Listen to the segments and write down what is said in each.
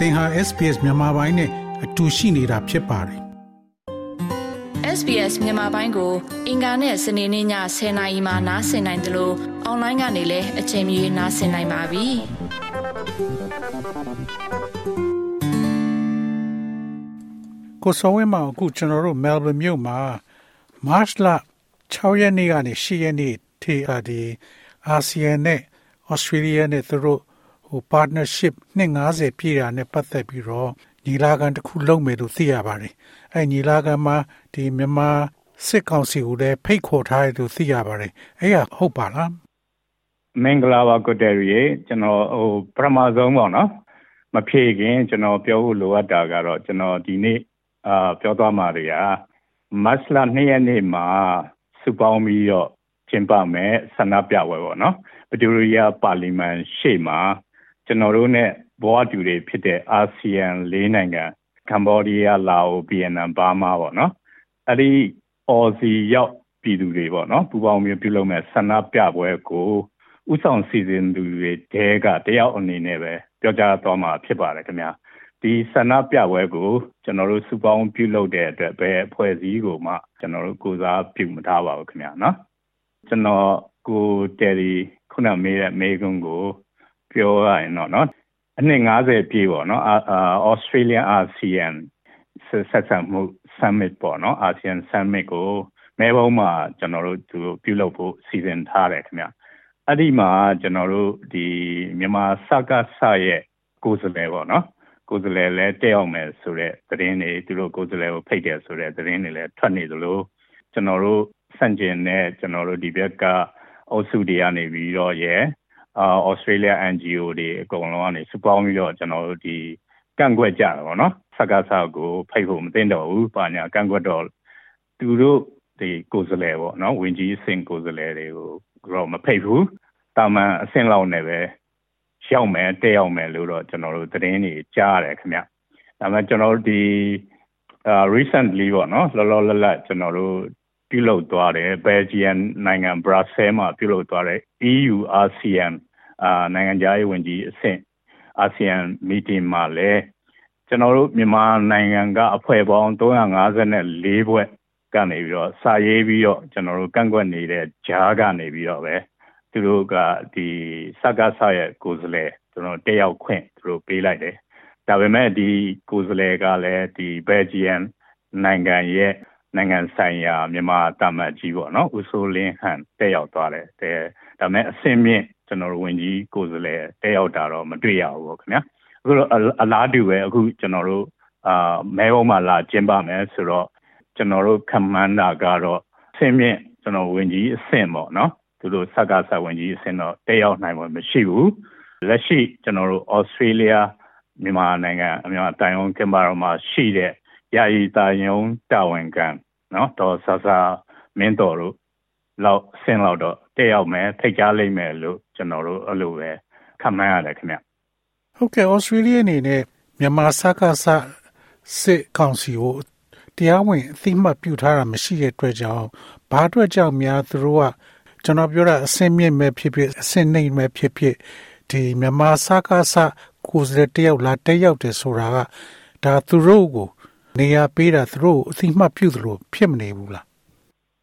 သင်ဟာ SPS မြန်မာပိုင်းနဲ့အတူရှိနေတာဖြစ်ပါတယ် SBS မြန်မာပိုင်းကို အင်ကာနဲ့စနေနေ့ည10:00နာရီမှနားဆင်နိုင်တယ်လို့အွန်လိုင်းကနေလည်းအချိန်မီနားဆင်နိုင်ပါပြီကိုစောဝင်းမအခုကျွန်တော်တို့ Melbourne မြို့မှာ March လ6ရက်နေ့ကနေ10ရက်နေ့ထိအဒီအာဆီယံနဲ့ Australia နဲ့သူတို့ ဟို partnership 250ပြည့်တာနဲ့ပတ်သက်ပြီးတော့ညီလာခံတစ်ခုလုပ်မယ်လို့သိရပါတယ်။အဲညီလာခံမှာဒီမြန်မာစစ်ကောင်စီကိုလည်းဖိတ်ခေါ်ထားတယ်လို့သိရပါတယ်။အဲ့ရဟုတ်ပါလား။မင်္ဂလာပါကိုတယ်ရီကျွန်တော်ဟိုပထမဆုံးပေါ့နော်။မဖြေခင်ကျွန်တော်ပြောဖို့လိုအပ်တာကတော့ကျွန်တော်ဒီနေ့အာပြောသွားမှာတွေကမတ်လ2ရက်နေ့မှာစုပေါင်းပြီးတော့ကျင်းပမယ်ဆန္ဒပြပွဲပေါ့နော်။ဗတိုရီးယားပါလီမန်ရှေ့မှာ ကျွန်တော်တို့နဲ့ဘဝတူတွေဖြစ်တဲ့အာဆီယံ၄နိုင်ငံကမ္ဘောဒီးယားလာအိုဗီယက်နမ်ဘာမာပေါ့နော်အဲ့ဒီအော်စီရောက်ပြည်သူတွေပေါ့နော်ပူပေါင်းမျိုးပြုလုပ်မဲ့ဆန္ဒပြပွဲကိုဥဆောင်စီစဉ်သူတွေတဲကတယောက်အနေနဲ့ပဲပြောကြားသွားမှာဖြစ်ပါတယ်ခင်ဗျာဒီဆန္ဒပြပွဲကိုကျွန်တော်တို့စုပေါင်းပြုလုပ်တဲ့အတွက်ပဲအဖွဲ့အစည်းကိုမှကျွန်တော်တို့ကိုစားပြုမထားပါဘူးခင်ဗျာနော်ကျွန်တော်ကိုတယ်ရီခုနမေးတဲ့မေးခွန်းကို ပြောရရင်တော့နော်အနှစ်90ပြည့်ပေါ့နော်အာ Australian ASEAN ဆက်ဆံမှု summit ပေါ့နော် ASEAN summit ကိုမဲဘုံမှာကျွန်တော်တို့သူပြုလုပ်ဖို့စီစဉ်ထားတယ်ခင်ဗျအဲ့ဒီမှာကျွန်တော်တို့ဒီမြန်မာစကားဆရဲ့ကိုယ်စားလှယ်ပေါ့နော်ကိုယ်စားလှယ်လည်းတက်အောင်မယ်ဆိုတဲ့သတင်းတွေသူတို့ကိုယ်စားလှယ်ကိုဖိတ်တယ်ဆိုတဲ့သတင်းတွေလည်းထွက်နေသလိုကျွန်တော်တို့စန့်ကျင်တဲ့ကျွန်တော်တို့ဒီဘက်ကအုပ်စုတွေကနေပြီးတော့ရဲ့ အာဩစတြေးလျ NGO တွေအကုန်လုံးကနေစပေါင်းပြီးတော့ကျွန်တော်တို့ဒီကန့်ကွက်ကြတာပေါ့နော်စကားဆောက်ကိုဖိတ်ဖို့မသိတော့ဘူးပါညာကန့်ကွက်တော့သူတို့ဒီကိုယ်စားလှယ်ပေါ့နော်ဝင်ကြီးအဆင့်ကိုယ်စားလှယ်တွေကိုတော့မဖိတ်ဘူးတာမန်အဆင့်လောက်နဲ့ပဲရောက်မယ်တက်ရောက်မယ်လို့တော့ကျွန်တော်တို့သတင်းတွေကြားရတယ်ခင်ဗျဒါပေမဲ့ကျွန်တော်တို့ဒီအာ recently ပေါ့နော်လောလောလတ်လတ်ကျွန်တော်တို့ပြုလုပ်သွားတယ်ဘယ်ဂျီယန်နိုင်ငံဘရာဆဲမှာပြုလုပ်သွားတယ် EU ASEAN အာနိုင်ငံခြားရေးဝန်ကြီးအဆင့် ASEAN meeting မှာလည်းကျွန်တော်တို့မြန်မာနိုင်ငံကအဖွဲ့ပေါင်း354ဘွဲ့ကနေပြီးတော့စာရေးပြီးတော့ကျွန်တော်တို့ကန့်ကွက်နေတဲ့ဂျားကနေပြီးတော့ပဲသူတို့ကဒီစကားဆရဲ့ကိုယ်စားလှယ်ကျွန်တော်တက်ရောက်ခွင့်သူတို့ပေးလိုက်တယ်ဒါပေမဲ့ဒီကိုယ်စားလှယ်ကလည်းဒီဘယ်ဂျီယန်နိုင်ငံရဲ့နိုင်ငံဆိုင်ရာမြန်မာတာမတ်ကြီးပေါ့နော်ဦးစိုးလင်းဟန်တက်ရောက်သွားတယ်တဲ့ဒါပေမဲ့အစင်းမြင့် ကျွန်တော်တို့ဝင်ကြီးကိုယ်စားလှယ်တက်ရောက်တာတော့မတွေ့ရဘူးပေါ့ခင်ဗျာအခုတော့အလားတူပဲအခုကျွန်တော်တို့အာမဲဘုံမှာလာကျင်းပမယ်ဆိုတော့ကျွန်တော်တို့ခမန်းတာကတော့အစင်းမြင့်ကျွန်တော်ဝင်ကြီးအဆင့်ပေါ့နော်သူတို့စကားဆက်ဝင်ကြီးအဆင့်တော့တက်ရောက်နိုင်မှာမရှိဘူးလက်ရှိကျွန်တော်တို့ဩစတြေးလျမြန်မာနိုင်ငံအများတိုင်အောင်ကင်ဘာမှာရှိတဲ့ယာယီတာယုံတာဝန်ခံနော်တော့ဆဆာမင်းတော်တို့ လောက်ဆင်းလောက်တော့တက်ရောက်မယ်ထိတ်ကြားလိမ့်မယ်လို့ကျွန်တော်တို့အဲ့လိုပဲခန့်မှန်းရတယ်ခင်ဗျဟုတ်ကဲ့ဩစတြေးလျအနေနဲ့မြန်မာစကားဆစစ်ကောင်စီကိုတရားဝင်အသိမှတ်ပြုထားတာမရှိတဲ့အတွက်ကြောင့်ဘာအတွက်ကြောင့်များသူတို့ကကျွန်တော်ပြောတာအစင်းမြင့်မဲ့ဖြစ်ဖြစ်အစင်းနှိမ့်မဲ့ဖြစ်ဖြစ်ဒီမြန်မာစကားဆကိုယ်စတဲ့တယောက်လာတက်ရောက်တယ်ဆိုတာကဒါသူတို့ကို နေရာပေးတာသူတို့အသိမှတ်ပြုသလိုဖြစ်မနေဘူးလား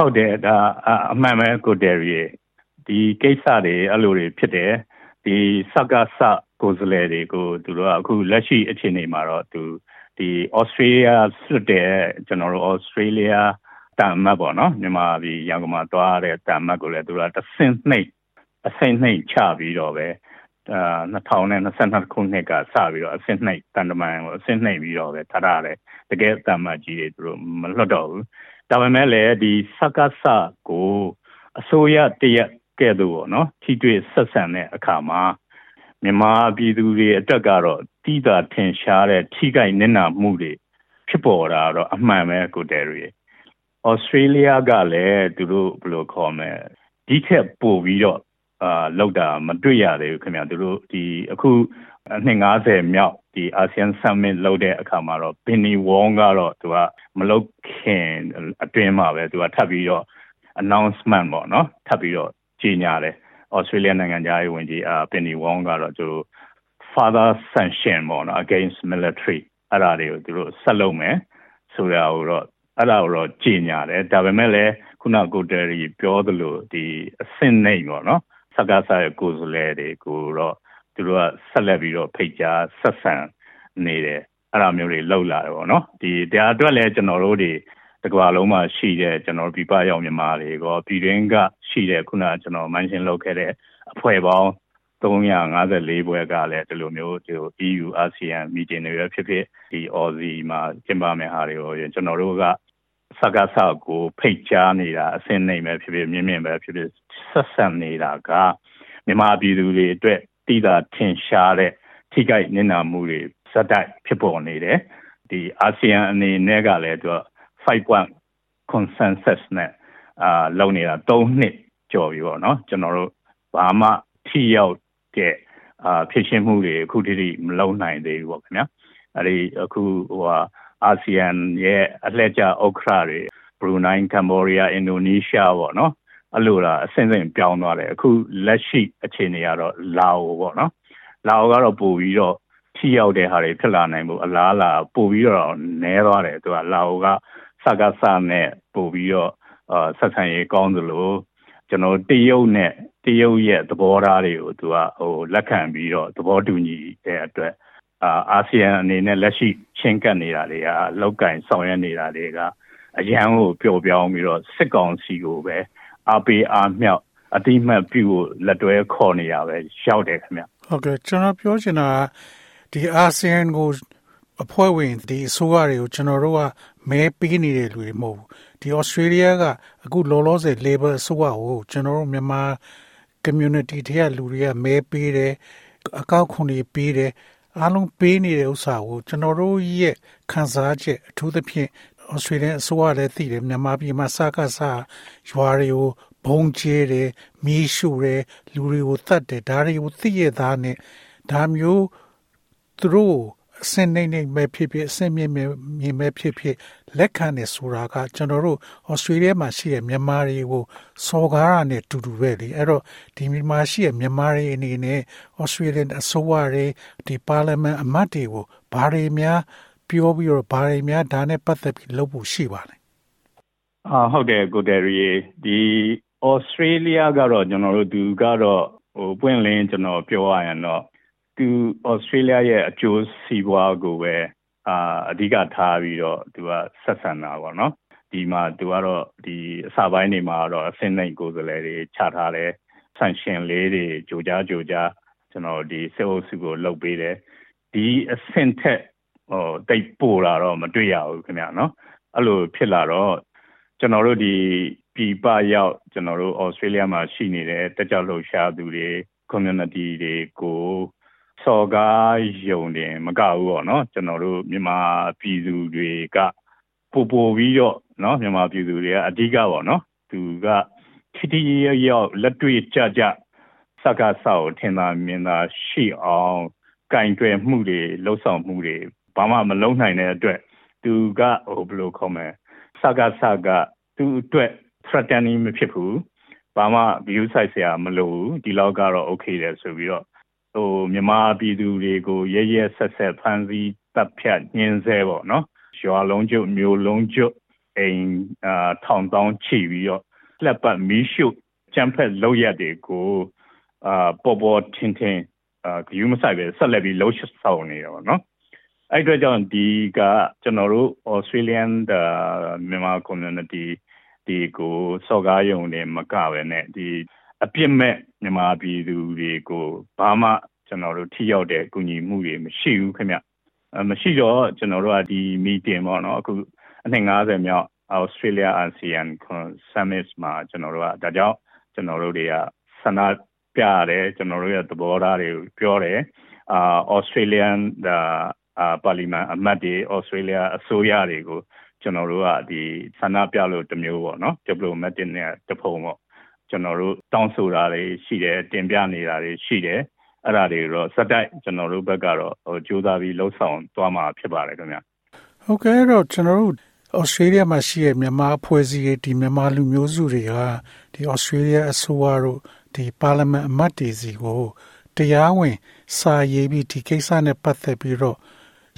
ဟုတ်တယ်ဒါအမှန်ပဲကိုတယ်ရီဒီကိစ္စတွေအဲ့လိုတွေဖြစ်တယ်ဒီစကားဆကိုယ်စားလှယ်တွေကိုသူတို့ကအခုလက်ရှိအခြေအနေမှာတော့သူဒီဩစတြေးလျဆွတ်တဲ့ကျွန်တော်တို့ဩစတြေးလျတမ်မတ်ပေါ့နော်မြန်မာပြည်ရန်ကုန်မှာတွားတဲ့တမ်မတ်ကိုလည်းသူကတဆင့်နှိပ်အဆင့်နှိပ်ချပြီးတော့ပဲအာ2022ခုနှစ်ကစပြီးတော့အဆင့်နှိပ်တန်တမန်ကိုအဆင့်နှိပ်ပြီးတော့ပဲထားရတယ်တကယ်တမ်မတ်ကြီးတွေသူတို့မလွတ်တော့ဘူး ဒါပေမဲ့လည်းဒီစကားဆကိုအစိုးရတရက်ကဲ့သို့ပေါ့နော်ထိတွေ့ဆက်ဆံတဲ့အခါမှာမြန်မာပြည်သူတွေအတွက်ကတော့တိတာထင်ရှားတဲ့ထိခိုက်နစ်နာမှုတွေဖြစ်ပေါ်တာတော့အမှန်ပဲကိုတယ်ရီဩစတြေးလျကလည်းသူတို့ဘယ်လိုခေါ်မလဲဒီထက်ပိုပြီးတော့အာလောက်တာမတွေ့ရသေးဘူးခင်ဗျာသူတို့ဒီအခုနှစ်90မြောက် ဒီ ASEAN Summit လုပ်တဲ့အခါမှာတော့ Penny Wong ကတော့သူကမလုပ်ခင်အတွင်းမှာပဲသူကထပ်ပြီးတော့ announcement ပေါ့နော်ထပ်ပြီးတော့ကြေညာတယ် Australia နိုင်ငံသားရေးဝန်ကြီးအာ Penny Wong ကတော့သူ father sanction ပေါ့နော် against military အဲ့ဒါတွေကိုသူတို့ဆက်လုပ်မယ်ဆိုရအောင်တော့အဲ့ဒါကိုတော့ကြည်ညာတယ်ဒါပေမဲ့လည်းခုနကိုတယ်ရီပြောသလိုဒီအဆင့်နေပေါ့နော်စကားစားရဲ့ကိုယ်စလဲတွေကိုတော့ သူတို့ကဆက်လက်ပြီးတော့ဖိတ်ကြားဆက်ဆံနေတယ်အဲ့လိုမျိုးတွေလှုပ်လာတယ်ပေါ့နော်ဒီတရားအတွက်လည်းကျွန်တော်တို့တွေတကွာလုံးမှာရှိတဲ့ကျွန်တော်ပြပရောက်မြန်မာတွေကိုပြည်တွင်းကရှိတဲ့ခုနကကျွန်တော်မန်ရှင်းလုပ်ခဲ့တဲ့အဖွဲ့ပေါင်း354ဘွဲကလည်းဒီလိုမျိုးဒီ EU ASEAN meeting တွေဖြစ်ဖြစ်ဒီ Aussie မှာကျင်းပမယ့်ဟာတွေကိုကျွန်တော်တို့ကစကားဆောက်ကိုဖိတ်ကြားနေတာအစင်းနိုင်ပဲဖြစ်ဖြစ်မြင့်မြင့်ပဲဖြစ်ဖြစ်ဆက်ဆံနေတာကမြန်မာပြည်သူတွေအတွက် တည်တာထင်ရှားတဲ့ထိခိုက်နစ်နာမှုတွေစတိုက်ဖြစ်ပေါ်နေတယ်ဒီအာဆီယံအနေနဲ့ကလည်းသူ5 point consensus နဲ့အာလုံနေတာ3နှစ်ကျော်ပြီပေါ့နော်ကျွန်တော်တို့ဘာမှထိရောက်တဲ့အာဖြစ်ရှင်းမှုတွေအခုထိမလုံနိုင်သေးဘူးပေါ့ခင်ဗျာအဲဒီအခုဟိုဟာအာဆီယံရဲ့အလှည့်ကျဥက္ကဋ္ဌတွေဘရူနိုင်းကမ်ဘောဒီးယားအင်ဒိုနီးရှားပေါ့နော် အဲ့လိုလားအဆင့်ဆင့်ပြောင်းသွားတယ်အခုလက်ရှိအခြေအနေကတော့လာအိုပေါ့နော်လာအိုကတော့ပို့ပြီးတော့ထိရောက်တဲ့ဟာတွေဖြစ်လာနိုင်မှုအလားအလာပို့ပြီးတော့နည်းသွားတယ်သူကလာအိုကစကားစနဲ့ပို့ပြီးတော့အာဆက်ဆံရေးကောင်းသလိုကျွန်တော်တရုတ်နဲ့တရုတ်ရဲ့သဘောထားတွေကိုသူကဟိုလက်ခံပြီးတော့သဘောတူညီတဲ့အတွက်အာအာဆီယံအနေနဲ့လက်ရှိချင်းကပ်နေတာတွေကလောက်ကင်ဆောင်ရွက်နေတာတွေကအရန်ကိုပျော်ပြောင်းပြီးတော့စစ်ကောင်စီကိုပဲ အားပေးအားမြောက်အတိမတ်ပြုဖို့လက်တွဲခေါ်နေရပဲရောက်တယ်ခင်ဗျဟုတ်ကဲ့ကျွန်တော်ပြောချင်တာဒီအာဆီယံကိုအဖွဲ့ဝင်ဒီအစိုးရတွေကိုကျွန်တော်တို့ကမဲပေးနေတဲ့လူတွေမဟုတ်ဘူးဒီ Australia ကအခုလောလောဆယ် Labor အစိုးရကိုကျွန်တော်တို့မြန်မာ community တွေကလူတွေကမဲပေးတယ်အကောက်ခွန်တွေပေးတယ်အားလုံးပေးနေတဲ့ဥစ္စာကိုကျွန်တော်တို့ရဲ့ခံစားချက်အထူးသဖြင့် ဩစတြေးလျအစိုးရလည်းသိတယ်မြန်မာပြည်မှာစကားစားရွာတွေကိုဘုံကျဲတယ်မီးရှို့တယ်လူတွေကိုတတ်တယ်ဒါတွေကိုသိရသားနဲ့ဒါမျိုးသူတို့အစင်းနေနေမဲ့ဖြစ်ဖြစ်အစင်းမြင်မြင်မဲ့ဖြစ်ဖြစ်လက်ခံနေဆိုတာကကျွန်တော်တို့ဩစတြေးလျမှာရှိတဲ့မြန်မာတွေကိုစော်ကားရနဲ့တူတူပဲလေအဲ့တော့ဒီမြန်မာရှိတဲ့မြန်မာတွေအနေနဲ့ဩစတြေးလျအစိုးရတွေဒီပါလီမန်အမတ်တွေကိုဘာတွေများ ပြောပြီးတော့ဘာတွေများဒါနဲ့ပတ်သက်ပြီးလုပ်ဖို့ရှိပါလဲအာဟုတ်တယ်ကိုတယ်ရီဒီဩစတြေးလျကတော့ကျွန်တော်တို့သူကတော့ဟိုပွင့်လင်းကျွန်တော်ပြောရရင်တော့သူဩစတြေးလျရဲ့အကျိုးစီးပွားကိုပဲအာအဓိကထားပြီးတော့သူကဆက်ဆံတာပေါ့နော်ဒီမှာသူကတော့ဒီအစပိုင်းနေမှာတော့အစင်းနိုင်ကိုယ်စားလှယ်တွေချထားတယ်ဆန်ရှင်လေးတွေကြိုကြားကြိုကြားကျွန်တော်ဒီစေအုပ်စုကိုလှုပ်ပေးတယ်ဒီအဆင့်ထက် ဟိုတိတ်ပို့လာတော့မတွေ့ရဘူးခင်ဗျာနော်အဲ့လိုဖြစ်လာတော့ကျွန်တော်တို့ဒီပြည်ပရောက်ကျွန်တော်တို့ဩစတြေးလျမှာရှိနေတဲ့တက်ကြလှုပ်ရှားသူတွေ community တွေကိုစော်ကားယုံတယ်မကဘူးပေါ့နော်ကျွန်တော်တို့မြန်မာပြည်သူတွေကပို့ပို့ပြီးတော့နော်မြန်မာပြည်သူတွေကအဓိကပေါ့နော်သူကထိထိရောက်လက်တွေ့ကြကြစကားဆောက်ထင်သာမြင်သာရှိအောင်ကင်တွယ်မှုတွေလှုပ်ဆောင်မှုတွေ ဘာမှမလုံးနိုင်တဲ့အတွက်သူကဟိုဘယ်လိုခေါ်မလဲစကားစကားသူအတွက် threatening မဖြစ်ဘူးဘာမှ view site ဆရာမလိုဘူးဒီလောက်ကတော့ okay တယ်ဆိုပြီးတော့ဟိုမြန်မာပြည်သူတွေကိုရရဆက်ဆက်ဖမ်းဆီးတပ်ဖြတ်ညှင်းဆဲပေါ့နော်ရွာလုံးကျုပ်မျိုးလုံးကျုပ်အိမ်အာထောင်တောင်းချီပြီးတော့လက်ပတ်မီးရှို့ချမ်းဖက်လောက်ရတဲ့ကိုအာပေါ်ပေါ်ထင်ထင်အာယူမဆိုင်ပဲဆက်လက်ပြီးလှုပ်ဆောင်နေတယ်ပေါ့နော် အဲ့အတွက်ကြောင့်ဒီကကျွန်တော်တို့ Australian မြန်မာ community ဒီကိုစော်ကားယုံနေမကပဲနဲ့ဒီအပြစ်မဲ့မြန်မာပြည်သူတွေကိုဘာမှကျွန်တော်တို့ထိရောက်တဲ့အကူအညီမှုတွေမရှိဘူးခင်ဗျမရှိတော့ကျွန်တော်တို့ကဒီ meeting ပေါ့နော်အခုအနှစ်90မြောက် Australia ASEAN Summit မှာကျွန်တော်တို့ကဒါကြောင့်ကျွန်တော်တို့တွေကဆန္ဒပြရတယ်ကျွန်တော်တို့ရဲ့သဘောထားတွေပြောတယ်အာ Australian အာပါလီမန်အမတ်တွေဩစတြေးလျအစိုးရတွေကိုကျွန်တော်တို့ကဒီဆန္ဒပြလို့တမျိုးပေါ့နော် diplomatic နဲ့တဖုံပေါ့ကျွန်တော်တို့တောင်းဆိုတာတွေရှိတယ်တင်ပြနေတာတွေရှိတယ်အဲ့ဒါတွေတော့စက်တိုက်ကျွန်တော်တို့ဘက်ကတော့ဟိုကြိုးစားပြီးလှုပ်ဆောင်သွားမှာဖြစ်ပါတယ်ခင်ဗျဟုတ်ကဲ့တော့ကျွန်တော်တို့ဩစတြေးလျမှာရှိတဲ့မြန်မာအဖွဲ့အစည်းတွေဒီမြန်မာလူမျိုးစုတွေကဒီဩစတြေးလျအစိုးရတို့ဒီပါလီမန်အမတ်တွေစီကိုတတရားဝင်စာရေးပြီးဒီကိစ္စနဲ့ပတ်သက်ပြီးတော့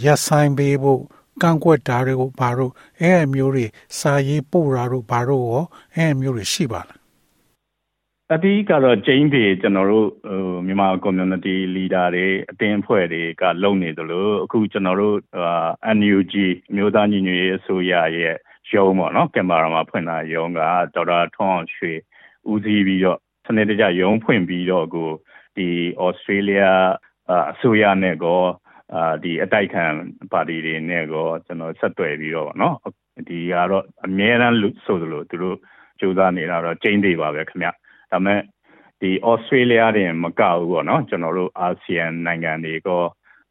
ရက်ဆိုင်ပေးဖို့ကန့်ကွက်တာတွေကိုဘာလို့အဲအမျိုးတွေစာရေးပို့တာတို့ဘာလို့ရောအဲအမျိုးတွေရှိပါလားအတိကတော့ကျင်းတွေကျွန်တော်တို့ဟိုမြန်မာ community leader တွေအတင်းအဖွဲ့တွေကလုံနေသလိုအခုကျွန်တော်တို့ NUG မျိုးသားညီညွတ်ရေးအစိုးရရဲ့ရုံးပေါ့နော်ကင်မရာမှာဖွင့်တာရုံးကဒေါက်တာထွန်းအောင်ရွှေဦးစီးပြီးတော့စနစ်တကျရုံးဖွင့်ပြီးတော့ကိုဒီဩစတြေးလျအစိုးရနဲ့ကော အာဒီအတိုက်ခံပါတီတွေနဲ့ကောကျွန်တော်ဆက်သွယ်ပြီးတော့ဗောနော်ဒီကတော့အများအားလူဆိုသလိုသူတို့ကြိုးစားနေတာတော့ကျင်းသေးပါပဲခင်ဗျဒါပေမဲ့ဒီဩစတြေးလျတင်မကဘူးဗောနော်ကျွန်တော်တို့အာဆီယံနိုင်ငံတွေကော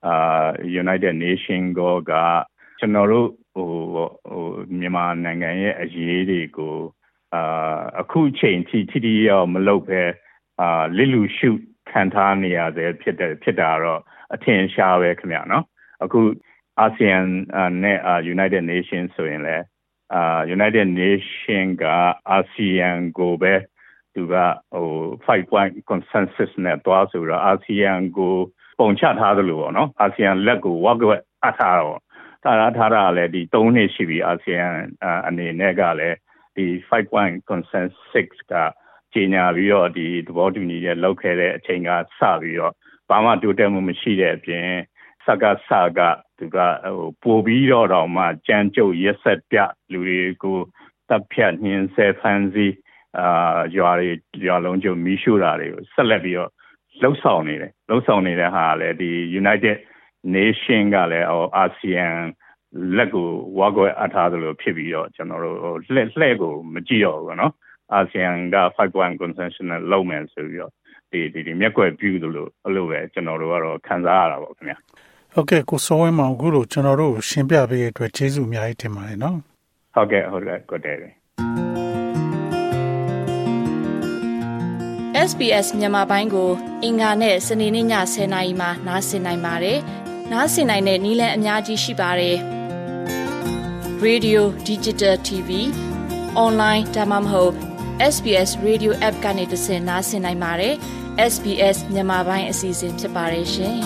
အာ United Nation ကောကကျွန်တော်တို့ဟိုဟိုမြန်မာနိုင်ငံရဲ့အရေးတွေကိုအာအခုချိန်ထိထိထိရောက်မလုပ်ပဲအာလစ်လူရှုခံထားနေရတဲ့ဖြစ်တဲ့ဖြစ်တာတော့ အထင်ရှားပဲခင်ဗျာနော်အခုအာဆီယံနဲ့ United Nation ဆိုရင်လည်းအာ United Nation ကအာဆီယံကိုပဲသူကဟို5 point consensus နဲ့တွားဆိုတော့အာဆီယံကိုပုံချထားသလိုပေါ့နော်အာဆီယံလက်ကိုဝက်ကွက်အထားတော့တာရထားတာလည်းဒီ3နှစ်ရှိပြီအာဆီယံအနေနဲ့ကလည်းဒီ5 point consensus ကကြီးညာပြီးတော့ဒီသဘောတူညီချက်လောက်ခဲ့တဲ့အချိန်ကစပြီးတော့ ဘာမှတိုးတက်မှုမရှိတဲ့အပြင်စကစကသူကဟိုပို့ပြီးတော့တော့မှကြမ်းကြုတ်ရက်ဆက်ပြလူတွေကိုတပ်ဖြတ်နှင်းဆဲဖန်စီအာရွာတွေရွာလုံးကျုံမီးရှို့တာတွေကိုဆက်လက်ပြီးတော့လှုပ်ဆောင်နေတယ်လှုပ်ဆောင်နေတဲ့ဟာလည်းဒီ United Nation ကလည်းဟိုအာဆီယံလက်ကိုဝါကွယ်အထားသလိုဖြစ်ပြီးတော့ကျွန်တော်တို့လှဲ့လှဲ့ကိုမကြည့်တော့ဘူးเนาะအာဆီယံက5 point consensus နဲ့လုပ်မယ်ဆိုပြီးတော့ ဒီဒီဒီမျက်ကွယ်ပြုသလိုအဲ့လိုပဲကျွန်တော်တို့ကတော့ခံစားရတာပေါ့ခင်ဗျာဟုတ်ကဲ့ကိုစောဝင်းမောင်အခုလိုကျွန်တော်တို့ရှင်းပြပေးတဲ့အတွက်ကျေးဇူးအများကြီးတင်ပါတယ်နော်ဟုတ်ကဲ့ဟုတ်ကဲ့ကိုတဲ့ SBS မြန်မာပိုင်းကို အင်ကာနဲ့စနေနေ့ည10:00နာရီမှနားဆင်နိုင်ပါတယ်။နားဆင်နိုင်တဲ့နည်းလမ်းအများကြီးရှိပါတယ်။ Radio Digital TV online ဒါမှမဟုတ် SBS Radio App ကနေတဆင့်နားဆင်နိုင်ပါတယ်။ SBS မြန်မာပိုင်းအစီအစဉ်ဖြစ်ပါတယ်ရှင်။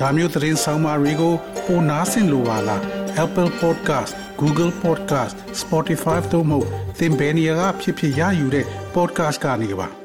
ဒါမျိုးသတင်းဆောင်မတွေကိုပိုနားဆင်လိုပါလား Apple Podcast Google Podcast Spotify တို့မှာသင်ပင်ရာဖြစ်ဖြစ်ရယူတဲ့ podcast ကနေပါ